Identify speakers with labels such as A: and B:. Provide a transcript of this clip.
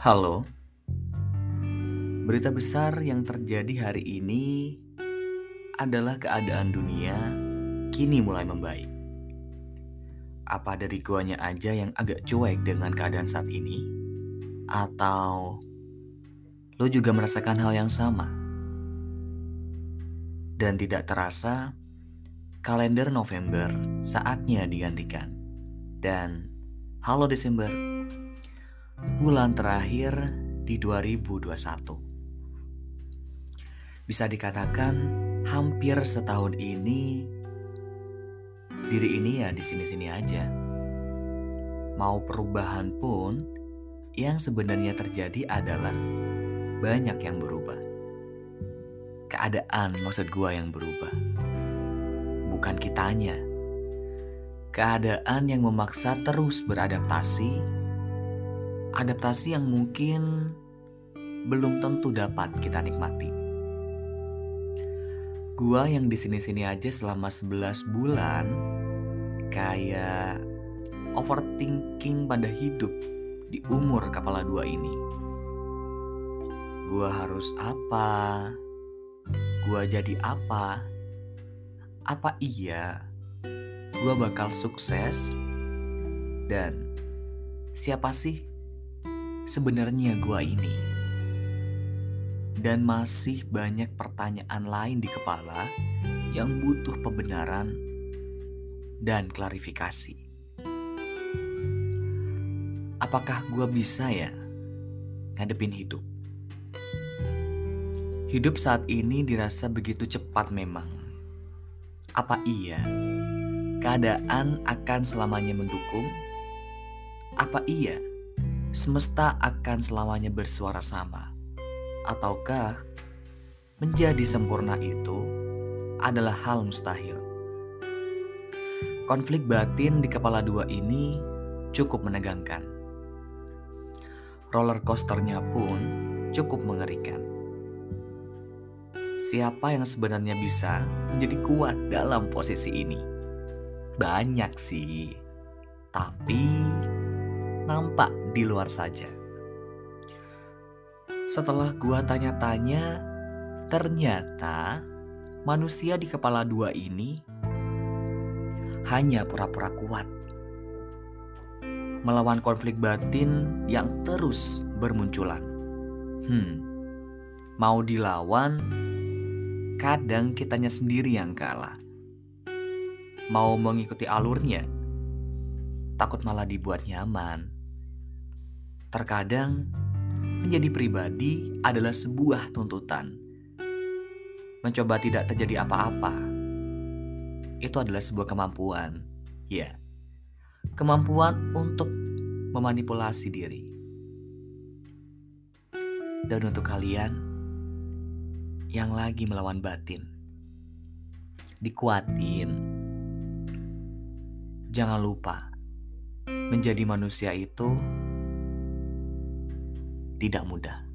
A: Halo, berita besar yang terjadi hari ini adalah keadaan dunia kini mulai membaik. Apa dari guanya aja yang agak cuek dengan keadaan saat ini? Atau lo juga merasakan hal yang sama? Dan tidak terasa, kalender November saatnya digantikan. Dan halo Desember, bulan terakhir di 2021. Bisa dikatakan hampir setahun ini diri ini ya di sini-sini aja. Mau perubahan pun yang sebenarnya terjadi adalah banyak yang berubah. Keadaan maksud gua yang berubah. Bukan kitanya. Keadaan yang memaksa terus beradaptasi adaptasi yang mungkin belum tentu dapat kita nikmati. Gua yang di sini-sini aja selama 11 bulan kayak overthinking pada hidup di umur kepala dua ini. Gua harus apa? Gua jadi apa? Apa iya gua bakal sukses? Dan siapa sih sebenarnya gua ini? Dan masih banyak pertanyaan lain di kepala yang butuh pembenaran dan klarifikasi. Apakah gua bisa ya ngadepin hidup? Hidup saat ini dirasa begitu cepat memang. Apa iya keadaan akan selamanya mendukung? Apa iya semesta akan selamanya bersuara sama? Ataukah menjadi sempurna itu adalah hal mustahil? Konflik batin di kepala dua ini cukup menegangkan. Roller coasternya pun cukup mengerikan. Siapa yang sebenarnya bisa menjadi kuat dalam posisi ini? Banyak sih, tapi nampak di luar saja. Setelah gua tanya-tanya, ternyata manusia di kepala dua ini hanya pura-pura kuat. Melawan konflik batin yang terus bermunculan. Hmm, mau dilawan, kadang kitanya sendiri yang kalah. Mau mengikuti alurnya, takut malah dibuat nyaman. Terkadang, menjadi pribadi adalah sebuah tuntutan. Mencoba tidak terjadi apa-apa, itu adalah sebuah kemampuan. Ya, kemampuan untuk memanipulasi diri. Dan untuk kalian yang lagi melawan batin, dikuatin. Jangan lupa, menjadi manusia itu tidak mudah.